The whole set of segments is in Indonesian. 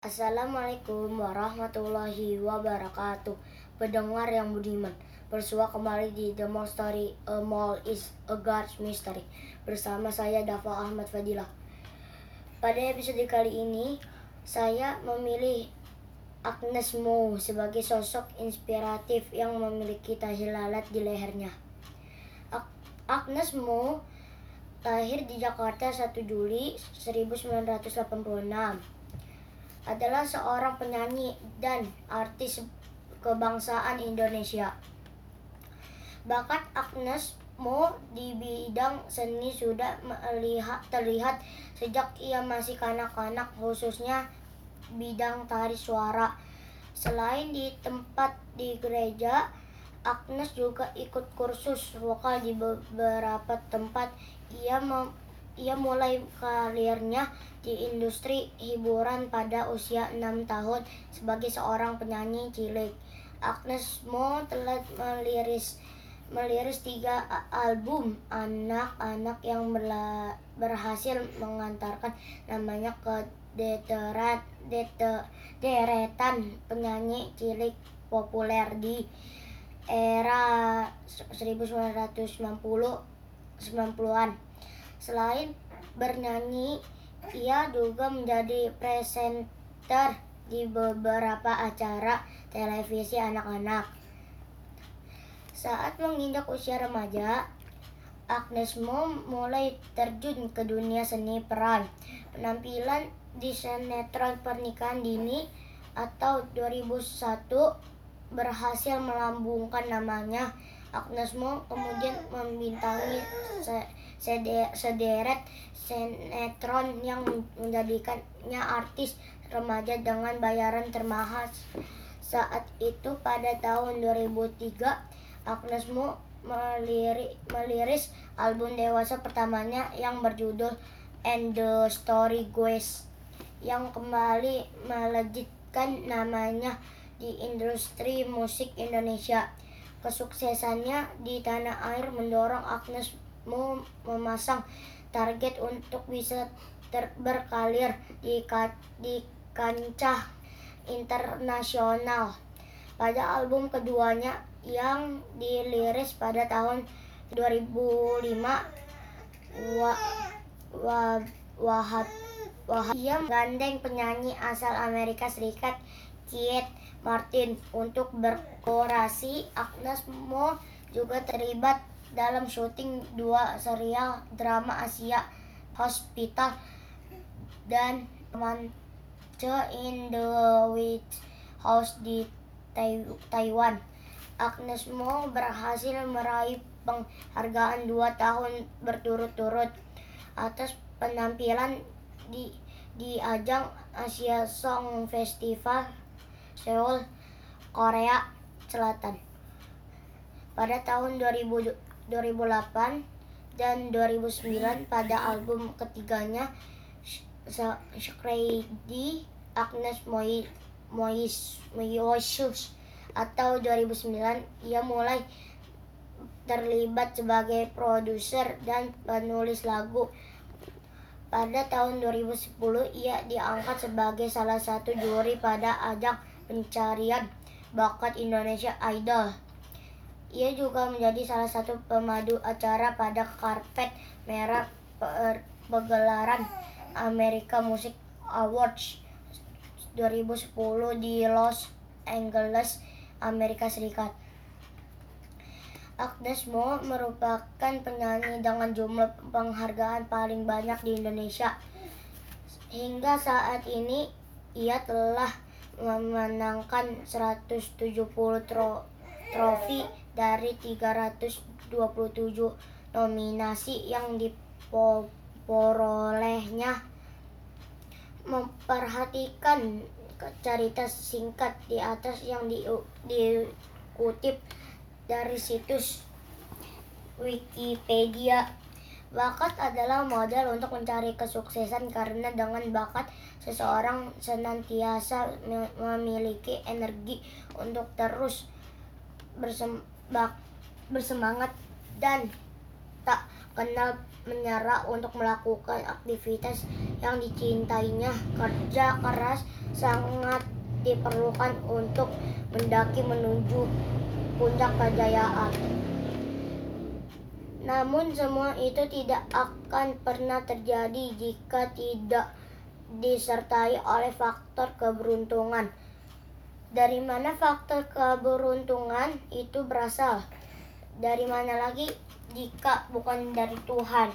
Assalamualaikum warahmatullahi wabarakatuh. Pendengar yang budiman Bersua kembali di The Mall Story. A Mall is a God's Mystery. Bersama saya Dafa Ahmad Fadilah Pada episode kali ini Saya memilih Agnes Mo sebagai sosok inspiratif yang memiliki tahi di lehernya. Ag- Agnes Mo lahir di Jakarta 1 Juli 1986 adalah seorang penyanyi dan artis kebangsaan Indonesia. Bakat Agnes Mo di bidang seni sudah melihat, terlihat sejak ia masih kanak-kanak khususnya bidang tari suara. Selain di tempat di gereja, Agnes juga ikut kursus vokal di beberapa tempat. Ia ia mulai karirnya di industri hiburan pada usia 6 tahun sebagai seorang penyanyi cilik. Agnes Mo telah meliris meliris tiga album anak-anak yang berla- berhasil mengantarkan namanya ke deteran dete- deretan penyanyi cilik populer di era 1990 90-an. Selain bernyanyi, ia juga menjadi presenter di beberapa acara televisi anak-anak. Saat menginjak usia remaja, Agnes Mo mulai terjun ke dunia seni peran. Penampilan di sinetron Pernikahan Dini atau 2001 berhasil melambungkan namanya. Agnes Mo kemudian membintangi se- sede- sederet sinetron yang menjadikannya artis remaja dengan bayaran termahal. Saat itu pada tahun 2003 Agnes Mo meliri- meliris album dewasa pertamanya yang berjudul And the Story Goes yang kembali melejitkan namanya di industri musik Indonesia. Kesuksesannya di tanah air mendorong Agnes Mo memasang target untuk bisa ter- berkarir di, ka- di kancah internasional. Pada album keduanya yang diliris pada tahun 2005, wa, wa, Wahab Wahab ia menggandeng penyanyi asal Amerika Serikat Keith Martin untuk berkolaborasi. Agnes Mo juga terlibat dalam syuting dua serial drama Asia Hospital dan Manche in the White House di Tai- Taiwan. Agnes Mo berhasil meraih penghargaan dua tahun berturut-turut atas penampilan di di ajang Asia Song Festival Seoul, Korea Selatan. Pada tahun 2000 2008 dan 2009 pada album ketiganya Shkredi Agnes Moi Mois Moisus atau 2009 ia mulai terlibat sebagai produser dan penulis lagu. Pada tahun 2010 ia diangkat sebagai salah satu juri pada ajang pencarian bakat Indonesia Idol. Ia juga menjadi salah satu pemadu acara pada karpet merah per- pegelaran America Music Awards 2010 di Los Angeles, Amerika Serikat. Agnes Mo merupakan penyanyi dengan jumlah penghargaan paling banyak di Indonesia. Hingga saat ini ia telah memenangkan 170 tro- trofi dari 327 nominasi yang diperolehnya. Memperhatikan cerita singkat di atas yang di- dikutip dari situs Wikipedia. Bakat adalah modal untuk mencari kesuksesan karena dengan bakat seseorang senantiasa me- memiliki energi untuk terus bersem- bersemangat dan tak kenal menyerah untuk melakukan aktivitas yang dicintainya. Kerja keras sangat diperlukan untuk mendaki menuju puncak kejayaan. Namun semua itu tidak akan pernah terjadi jika tidak disertai oleh faktor keberuntungan. Dari mana faktor keberuntungan itu berasal? Dari mana lagi jika bukan dari Tuhan?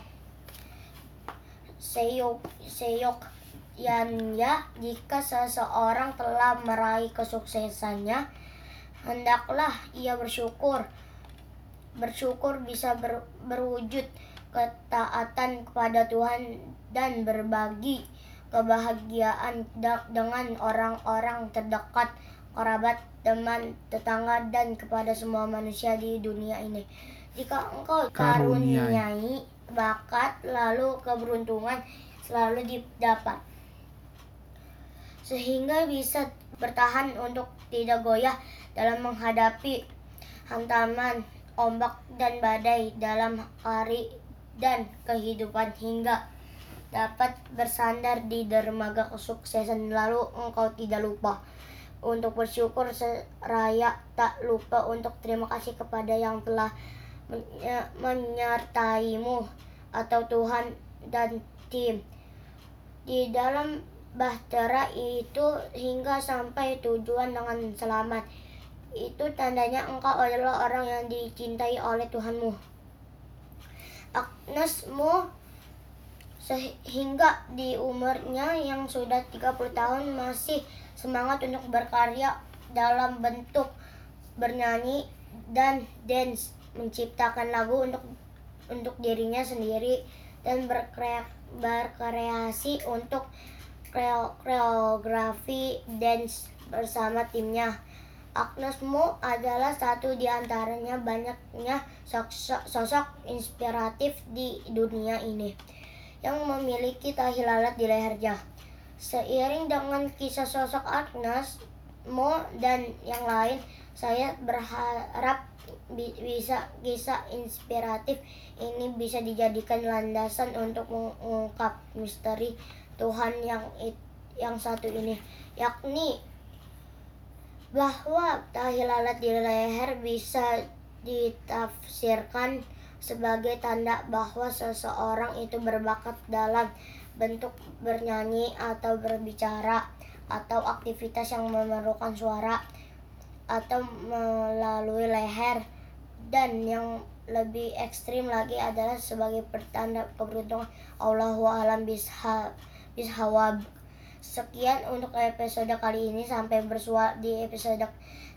Seyok, seyok yang ya jika seseorang telah meraih kesuksesannya hendaklah ia bersyukur bersyukur bisa ber, berwujud ketaatan kepada Tuhan dan berbagi kebahagiaan dengan orang-orang terdekat, kerabat, teman, tetangga, dan kepada semua manusia di dunia ini. Jika engkau karuniai bakat, lalu keberuntungan selalu didapat sehingga bisa bertahan untuk tidak goyah dalam menghadapi hantaman ombak dan badai dalam hari dan kehidupan hingga dapat bersandar di dermaga kesuksesan lalu engkau tidak lupa untuk bersyukur seraya tak lupa untuk terima kasih kepada yang telah menyertaimu atau Tuhan dan tim di dalam bahtera itu hingga sampai tujuan dengan selamat. Itu tandanya engkau adalah orang yang dicintai oleh Tuhanmu. Agnesmu sehingga di umurnya yang sudah 30 tahun masih semangat untuk berkarya dalam bentuk bernyanyi dan dance, menciptakan lagu untuk untuk dirinya sendiri dan berkreasi untuk koreografi dance bersama timnya. Agnes Mo adalah satu di antaranya banyaknya sosok, inspiratif di dunia ini yang memiliki tahi lalat di lehernya. Seiring dengan kisah sosok Agnes Mo dan yang lain, saya berharap bisa kisah inspiratif ini bisa dijadikan landasan untuk mengungkap misteri Tuhan yang yang satu ini yakni bahwa tahi lalat di leher bisa ditafsirkan sebagai tanda bahwa seseorang itu berbakat dalam bentuk bernyanyi atau berbicara atau aktivitas yang memerlukan suara atau melalui leher dan yang lebih ekstrim lagi adalah sebagai pertanda keberuntungan Allahu alam bishal Ishawab. Sekian untuk episode kali ini sampai bersua di episode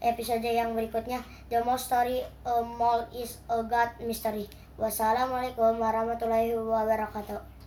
episode yang berikutnya. The most story a mall is a god mystery. Wassalamualaikum warahmatullahi wabarakatuh.